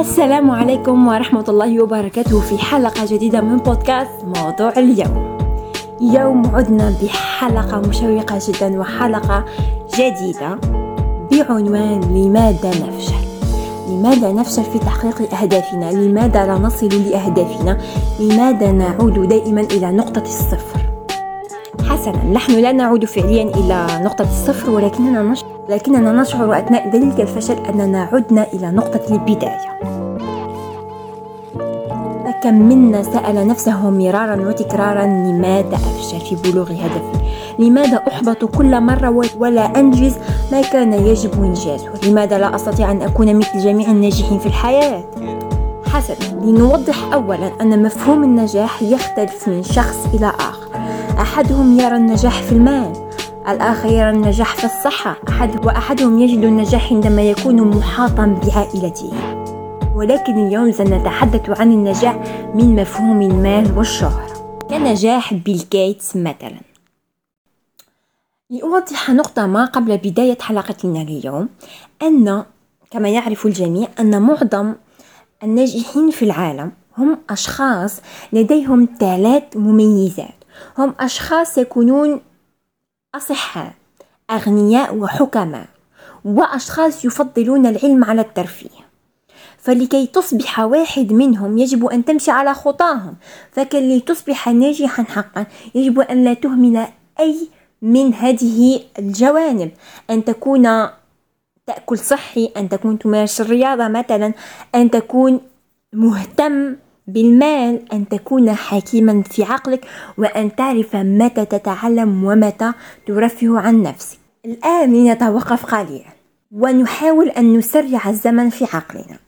السلام عليكم ورحمة الله وبركاته في حلقة جديدة من بودكاست موضوع اليوم. اليوم عدنا بحلقة مشوقة جدا وحلقة جديدة بعنوان لماذا نفشل؟ لماذا نفشل في تحقيق أهدافنا؟ لماذا لا نصل لأهدافنا؟ لماذا نعود دائما إلى نقطة الصفر؟ حسنا. نحن لا نعود فعليا إلى نقطة الصفر ولكننا نشعر لكننا نشعر أثناء ذلك الفشل أننا عدنا إلى نقطة البداية. فكم منا سأل نفسه مرارا وتكرارا لماذا أفشل في بلوغ هدفي؟ لماذا أحبط كل مرة ولا أنجز ما كان يجب إنجازه؟ لماذا لا أستطيع أن أكون مثل جميع الناجحين في الحياة؟ حسنا. لنوضح أولا أن مفهوم النجاح يختلف من شخص إلى آخر. أحدهم يرى النجاح في المال الآخر يرى النجاح في الصحة. أحد وأحدهم يجد النجاح عندما يكون محاطا بعائلته. ولكن اليوم سنتحدث عن النجاح من مفهوم المال والشهرة كنجاح بيل جيتس مثلا. لأوضح نقطة ما قبل بداية حلقتنا اليوم أن كما يعرف الجميع أن معظم الناجحين في العالم هم أشخاص لديهم ثلاث مميزات. هم أشخاص يكونون أصحاء أغنياء وحكماء وأشخاص يفضلون العلم على الترفيه. فلكي تصبح واحد منهم يجب أن تمشي على خطاهم. فكي تصبح ناجحا حقا يجب أن لا تهمل أي من هذه الجوانب. أن تكون تأكل صحي أن تكون تمارس الرياضة مثلا أن تكون مهتم بالمال أن تكون حكيما في عقلك وأن تعرف متى تتعلم ومتى ترفه عن نفسك الآن لنتوقف قليلا ونحاول أن نسرع الزمن في عقلنا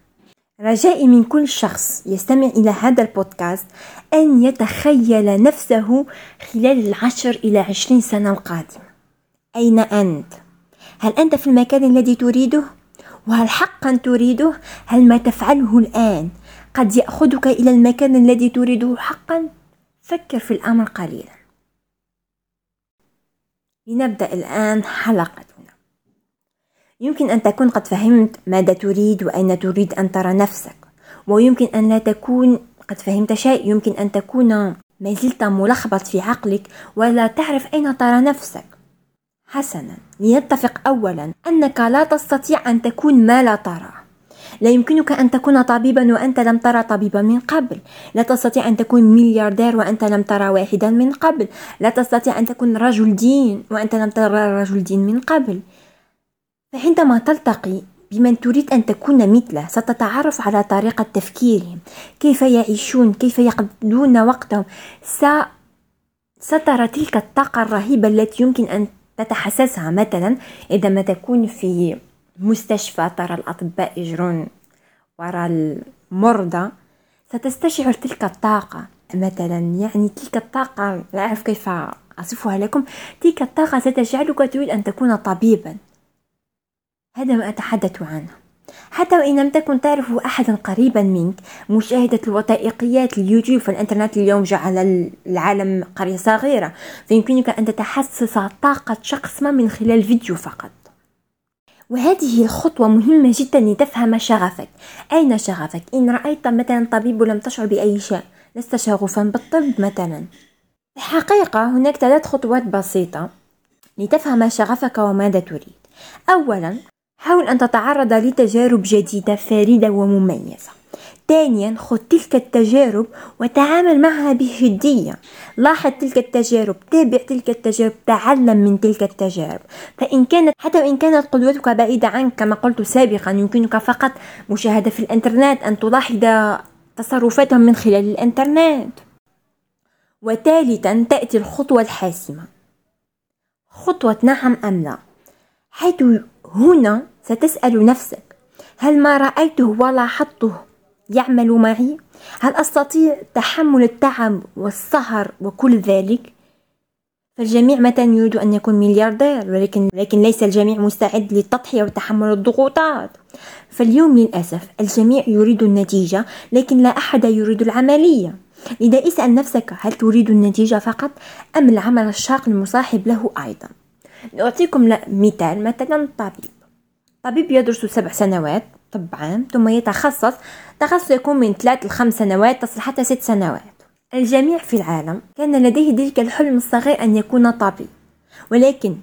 رجائي من كل شخص يستمع إلى هذا البودكاست أن يتخيل نفسه خلال العشر إلى عشرين سنة القادمة أين أنت؟ هل أنت في المكان الذي تريده؟ وهل حقا تريده؟ هل ما تفعله الآن قد يأخذك إلى المكان الذي تريده حقا؟ فكر في الأمر قليلا. لنبدأ الآن حلقة يمكن أن تكون قد فهمت ماذا تريد وأين تريد أن ترى نفسك. ويمكن أن لا تكون قد فهمت شيء. يمكن أن تكون ما زلت ملخبط في عقلك ولا تعرف أين ترى نفسك. حسنا. لنتفق أولا. أنك لا تستطيع أن تكون ما لا ترى. لا يمكنك أن تكون طبيبا وأنت لم ترى طبيبا من قبل. لا تستطيع أن تكون ملياردير وأنت لم ترى واحدا من قبل. لا تستطيع أن تكون رجل دين وأنت لم ترى رجل دين من قبل. فعندما تلتقي بمن تريد أن تكون مثله ستتعرف على طريقة تفكيرهم. كيف يعيشون؟ كيف يقضون وقتهم؟ س... سترى تلك الطاقة الرهيبة التي يمكن أن تتحسسها. مثلا عندما تكون في مستشفى ترى الأطباء يجرون وراء المرضى ستستشعر تلك الطاقة. مثلا يعني تلك الطاقة لا أعرف كيف أصفها لكم تلك الطاقة ستجعلك تريد أن تكون طبيبا. هذا ما أتحدث عنه. حتى وإن لم تكن تعرف أحدا قريبا منك مشاهدة الوثائقيات اليوتيوب في الإنترنت اليوم جعل العالم قرية صغيرة فيمكنك أن تتحسس طاقة شخص ما من خلال فيديو فقط. وهذه الخطوة مهمة جدا لتفهم شغفك. أين شغفك؟ إن رأيت مثلا طبيب ولم تشعر بأي شيء لست شغوفا بالطب مثلا. الحقيقة هناك ثلاث خطوات بسيطة لتفهم شغفك وماذا تريد. أولا حاول أن تتعرض لتجارب جديدة فريدة ومميزة. ثانيا خذ تلك التجارب وتعامل معها بجدية لاحظ تلك التجارب تابع تلك التجارب تعلم من تلك التجارب. فإن كانت حتى وإن كانت قدوتك بعيدة عنك كما قلت سابقا يمكنك فقط مشاهدة في الإنترنت أن تلاحظ تصرفاتهم من خلال الإنترنت. وثالثا تأتي الخطوة الحاسمة. خطوة نعم أم لا؟ حيث هنا ستسأل نفسك هل ما رأيته ولاحظته يعمل معي؟ هل أستطيع تحمل التعب والسهر وكل ذلك؟ فالجميع متى يريد أن يكون ملياردير ولكن لكن ليس الجميع مستعد للتضحية وتحمل الضغوطات. فاليوم للأسف الجميع يريد النتيجة لكن لا أحد يريد العملية. لذا اسأل نفسك هل تريد النتيجة فقط أم العمل الشاق المصاحب له أيضا؟ نعطيكم مثال مثلا طبيب. طبيب يدرس سبع سنوات. طب عام ثم يتخصص. تخصص يكون من ثلاث لخمس سنوات تصل حتى ست سنوات. الجميع في العالم كان لديه ذلك الحلم الصغير أن يكون طبيب. ولكن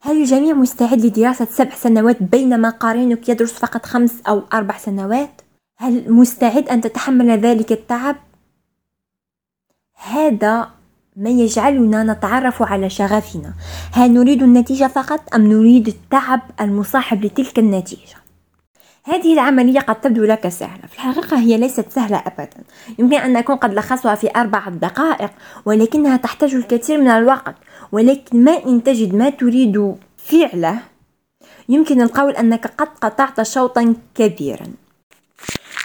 هل الجميع مستعد لدراسة سبع سنوات بينما قارنك يدرس فقط خمس أو أربع سنوات؟ هل مستعد أن تتحمل ذلك التعب؟ هذا ما يجعلنا نتعرف على شغفنا. هل نريد النتيجة فقط أم نريد التعب المصاحب لتلك النتيجة؟ هذه العملية قد تبدو لك سهلة. في الحقيقة هي ليست سهلة أبدا. يمكن أن نكون قد لخصها في أربع دقائق ولكنها تحتاج الكثير من الوقت. ولكن ما إن تجد ما تريد فعله يمكن القول أنك قد قطعت شوطا كبيرا.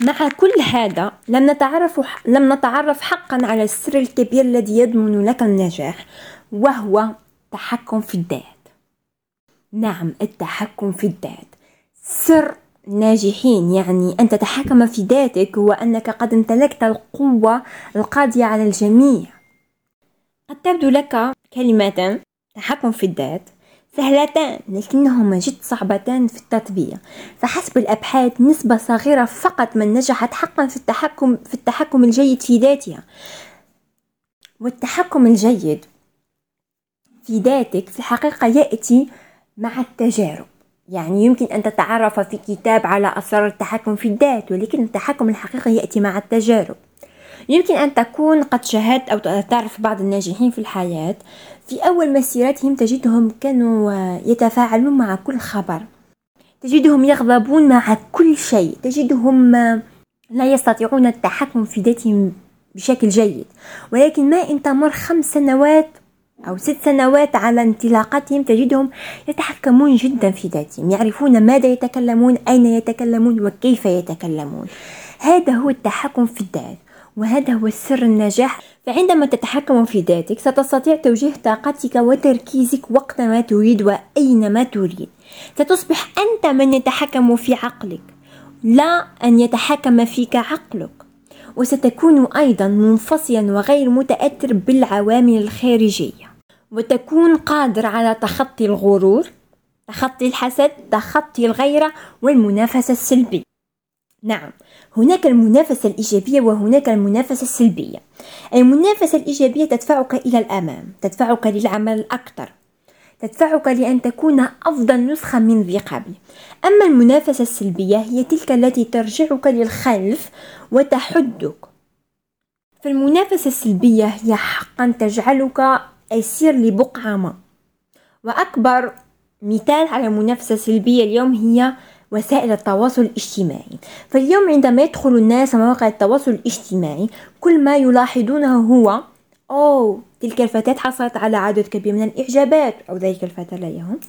مع كل هذا لم نتعرف لم نتعرف حقا على السر الكبير الذي يضمن لك النجاح وهو التحكم في الذات. نعم التحكم في الذات. سر ناجحين يعني أن تتحكم في ذاتك وأنك قد امتلكت القوة القاضية على الجميع. قد تبدو لك كلمة تحكم في الذات سهلتان لكنهما جد صعبتان في التطبيق فحسب الأبحاث نسبة صغيرة فقط من نجحت حقا في التحكم في التحكم الجيد في ذاتها. والتحكم الجيد في ذاتك في الحقيقة يأتي مع التجارب. يعني يمكن أن تتعرف في كتاب على أسرار التحكم في الذات ولكن التحكم الحقيقي يأتي مع التجارب. يمكن أن تكون قد شاهدت أو تعرف بعض الناجحين في الحياة. في أول مسيرتهم تجدهم كانوا يتفاعلون مع كل خبر. تجدهم يغضبون مع كل شيء. تجدهم لا يستطيعون التحكم في ذاتهم بشكل جيد. ولكن ما إن تمر خمس سنوات أو ست سنوات على انطلاقتهم تجدهم يتحكمون جدا في ذاتهم يعرفون ماذا يتكلمون أين يتكلمون وكيف يتكلمون. هذا هو التحكم في الذات وهذا هو سر النجاح. فعندما تتحكم في ذاتك ستستطيع توجيه طاقتك وتركيزك وقت ما تريد وأينما تريد. ستصبح أنت من يتحكم في عقلك لا أن يتحكم فيك عقلك. وستكون أيضا منفصلا وغير متأثر بالعوامل الخارجية. وتكون قادر على تخطي الغرور تخطي الحسد تخطي الغيرة والمنافسة السلبية. نعم هناك المنافسة الإيجابية وهناك المنافسة السلبية. المنافسة الإيجابية تدفعك إلى الأمام تدفعك للعمل الأكثر تدفعك لأن تكون أفضل نسخة من ذي قبل. أما المنافسة السلبية هي تلك التي ترجعك للخلف وتحدك. فالمنافسة السلبية هي حقا تجعلك أسير لبقعة ما. وأكبر مثال على منافسة سلبية اليوم هي وسائل التواصل الاجتماعي. فاليوم عندما يدخل الناس مواقع التواصل الاجتماعي كل ما يلاحظونه هو أوه تلك الفتاة حصلت على عدد كبير من الإعجابات. أو ذلك الفتى لا يهم.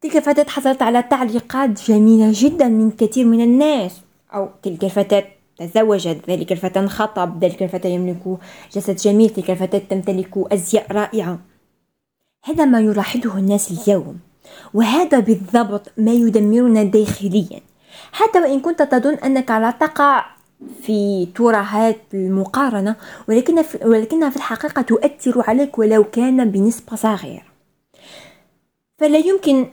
تلك الفتاة حصلت على تعليقات جميلة جدا من كثير من الناس. أو تلك الفتاة تزوجت ذلك الفتى انخطب ذلك الفتى يملك جسد جميل تلك الفتاة تمتلك أزياء رائعة. هذا ما يلاحظه الناس اليوم وهذا بالضبط ما يدمرنا داخليا. حتى وإن كنت تظن أنك لا تقع في ترهات المقارنة ولكن في ولكنها في الحقيقة تؤثر عليك ولو كان بنسبة صغيرة. فلا يمكن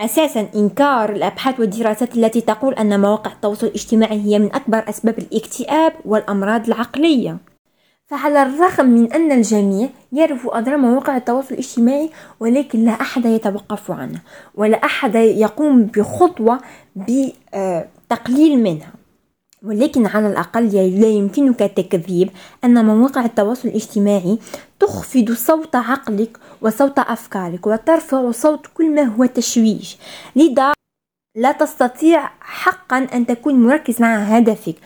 أساسا إنكار الأبحاث والدراسات التي تقول أن مواقع التواصل الاجتماعي هي من أكبر أسباب الاكتئاب والأمراض العقلية. فعلى الرغم من أن الجميع يعرف أضرار مواقع التواصل الاجتماعي ولكن لا أحد يتوقف عنها ولا أحد يقوم بخطوة بتقليل منها. ولكن على الأقل لا يمكنك تكذيب أن مواقع التواصل الاجتماعي تخفض صوت عقلك وصوت أفكارك وترفع صوت كل ما هو تشويش. لذا لا تستطيع حقا أن تكون مركز مع هدفك.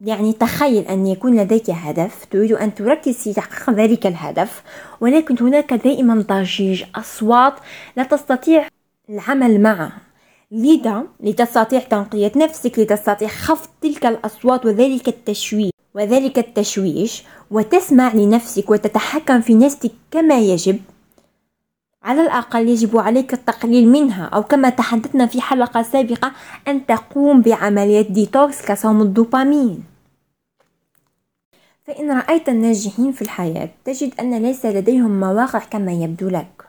يعني تخيل أن يكون لديك هدف تريد أن تركز في تحقيق ذلك الهدف ولكن هناك دائما ضجيج أصوات لا تستطيع العمل معها لذا لتستطيع تنقية نفسك لتستطيع خفض تلك الأصوات وذلك التشويش وذلك التشويش وتسمع لنفسك وتتحكم في نفسك كما يجب. على الأقل يجب عليك التقليل منها أو كما تحدثنا في حلقة سابقة أن تقوم بعملية ديتوكس كصوم الدوبامين. فإن رأيت الناجحين في الحياة تجد أن ليس لديهم مواقع كما يبدو لك.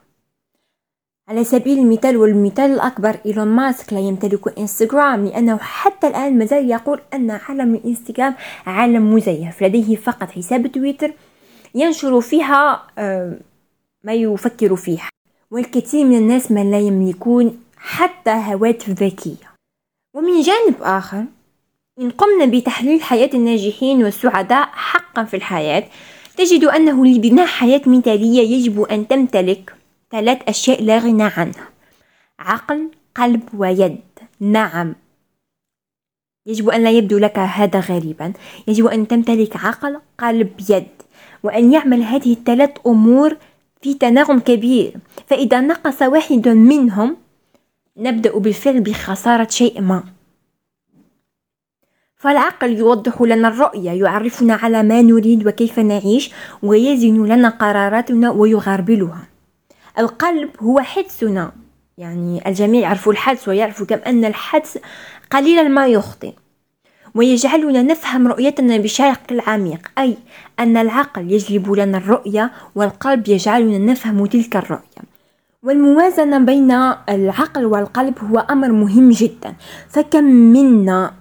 على سبيل المثال والمثال الأكبر إيلون ماسك لا يمتلك إنستغرام لأنه حتى الآن مازال يقول أن عالم الإنستغرام عالم مزيف لديه فقط حساب تويتر ينشر فيها آه، ما يفكر فيه والكثير من الناس من لا يملكون حتى هواتف ذكية. ومن جانب آخر إن قمنا بتحليل حياة الناجحين والسعداء حقا في الحياة تجد أنه لبناء حياة مثالية يجب أن تمتلك ثلاث أشياء لا غنى عنها عقل قلب ويد. نعم. يجب أن لا يبدو لك هذا غريبا. يجب أن تمتلك عقل قلب يد وأن يعمل هذه الثلاث أمور في تناغم كبير. فإذا نقص واحد منهم نبدأ بالفعل بخسارة شيء ما. فالعقل يوضح لنا الرؤية يعرفنا على ما نريد وكيف نعيش ويزن لنا قراراتنا ويغربلها. القلب هو حدسنا يعني الجميع يعرفوا الحدس ويعرفوا كم أن الحدس قليلا ما يخطئ. ويجعلنا نفهم رؤيتنا بشكل عميق أي أن العقل يجلب لنا الرؤية والقلب يجعلنا نفهم تلك الرؤية. والموازنة بين العقل والقلب هو أمر مهم جدا. فكم منا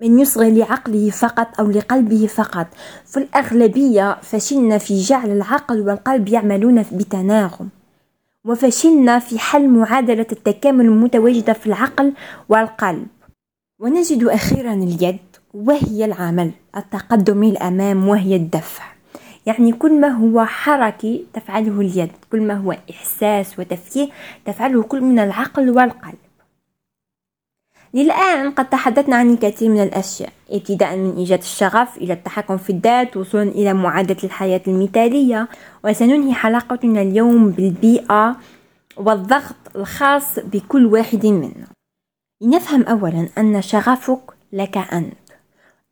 من يصغي لعقله فقط أو لقلبه فقط؟ في الأغلبية فشلنا في جعل العقل والقلب يعملون بتناغم. وفشلنا في حل معادلة التكامل المتواجدة في العقل والقلب. ونجد أخيرا اليد وهي العمل التقدم الأمام وهي الدفع. يعني كل ما هو حركي تفعله اليد كل ما هو إحساس وتفكير تفعله كل من العقل والقلب. للآن قد تحدثنا عن الكثير من الأشياء ابتداء من إيجاد الشغف إلى التحكم في الذات وصولا إلى معادلة الحياة المثالية وسننهي حلقتنا اليوم بالبيئة والضغط الخاص بكل واحد منا. لنفهم أولا أن شغفك لك أنت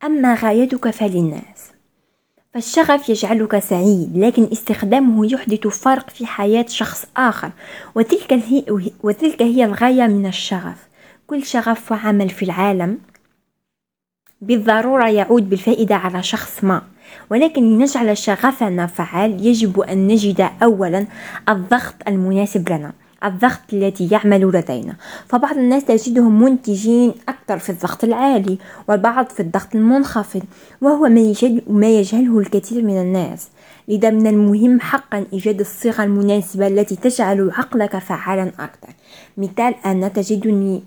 أما غايتك فللناس. فالشغف يجعلك سعيد لكن استخدامه يحدث فرق في حياة شخص آخر وتلك هي, وتلك هي الغاية من الشغف. كل شغف وعمل في العالم بالضرورة يعود بالفائدة على شخص ما. ولكن لنجعل شغفنا فعال يجب أن نجد أولا الضغط المناسب لنا الضغط الذي يعمل لدينا. فبعض الناس تجدهم منتجين أكثر في الضغط العالي والبعض في الضغط المنخفض وهو ما, يجد ما يجهله الكثير من الناس. لذا من المهم حقا إيجاد الصيغة المناسبة التي تجعل عقلك فعالا أكثر. مثال أنا تجدني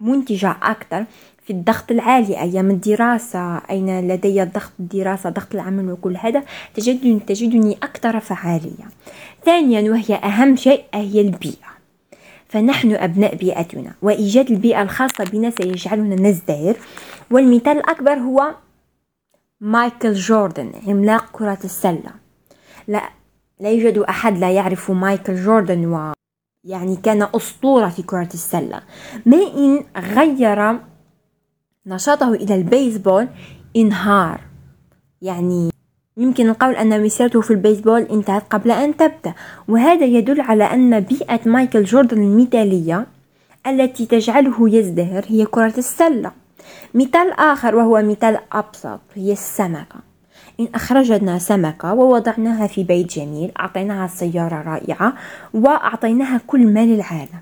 منتجة أكثر في الضغط العالي أيام الدراسة أين لدي ضغط الدراسة ضغط العمل وكل هذا تجدني, تجدني أكثر فعالية. ثانيا وهي أهم شيء هي البيئة. فنحن أبناء بيئتنا وإيجاد البيئة الخاصة بنا سيجعلنا نزدهر. والمثال الأكبر هو مايكل جوردن عملاق كرة السلة. لا لا يوجد أحد لا يعرف مايكل جوردن و يعني كان أسطورة في كرة السلة. ما إن غير نشاطه إلى البيسبول إنهار. يعني يمكن القول أن مسيرته في البيسبول انتهت قبل أن تبدأ وهذا يدل على أن بيئة مايكل جوردن المثالية التي تجعله يزدهر هي كرة السلة. مثال آخر وهو مثال أبسط هي السمكة. أخرجنا سمكة ووضعناها في بيت جميل أعطيناها سيارة رائعة وأعطيناها كل ما للعالم.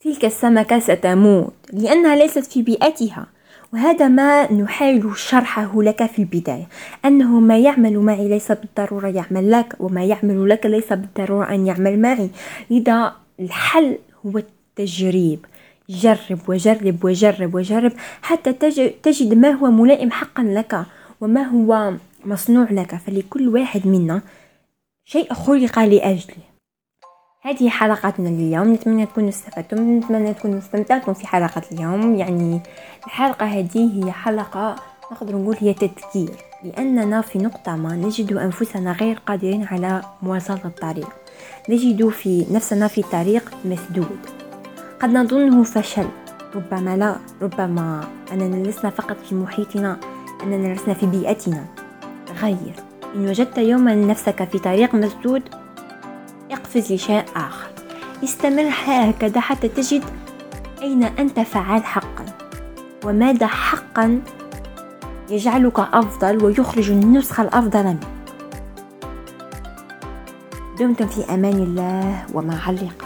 تلك السمكة ستموت لأنها ليست في بيئتها وهذا ما نحاول شرحه لك في البداية. أنه ما يعمل معي ليس بالضرورة يعمل لك وما يعمل لك ليس بالضرورة أن يعمل معي. لذا الحل هو التجريب. جرب وجرب وجرب وجرب حتى تجد ما هو ملائم حقا لك. وما هو مصنوع لك فلكل واحد منا شيء خلق لأجله. هذه حلقتنا اليوم. نتمنى تكونوا استفدتم نتمنى تكونوا استمتعتم في حلقة اليوم. يعني الحلقة هذه هي حلقة نقدر نقول هي تذكير لأننا في نقطة ما نجد أنفسنا غير قادرين على مواصلة الطريق. نجد في نفسنا في طريق مسدود. قد نظنه فشل ربما لا ربما أننا لسنا فقط في محيطنا. أننا لسنا في بيئتنا. غير إن وجدت يوما نفسك في طريق مسدود اقفز لشيء آخر. استمر هكذا حتى تجد أين أنت فعال حقا. وماذا حقا؟ يجعلك أفضل ويخرج النسخة الأفضل منك. دمتم في أمان الله ومع اللقاء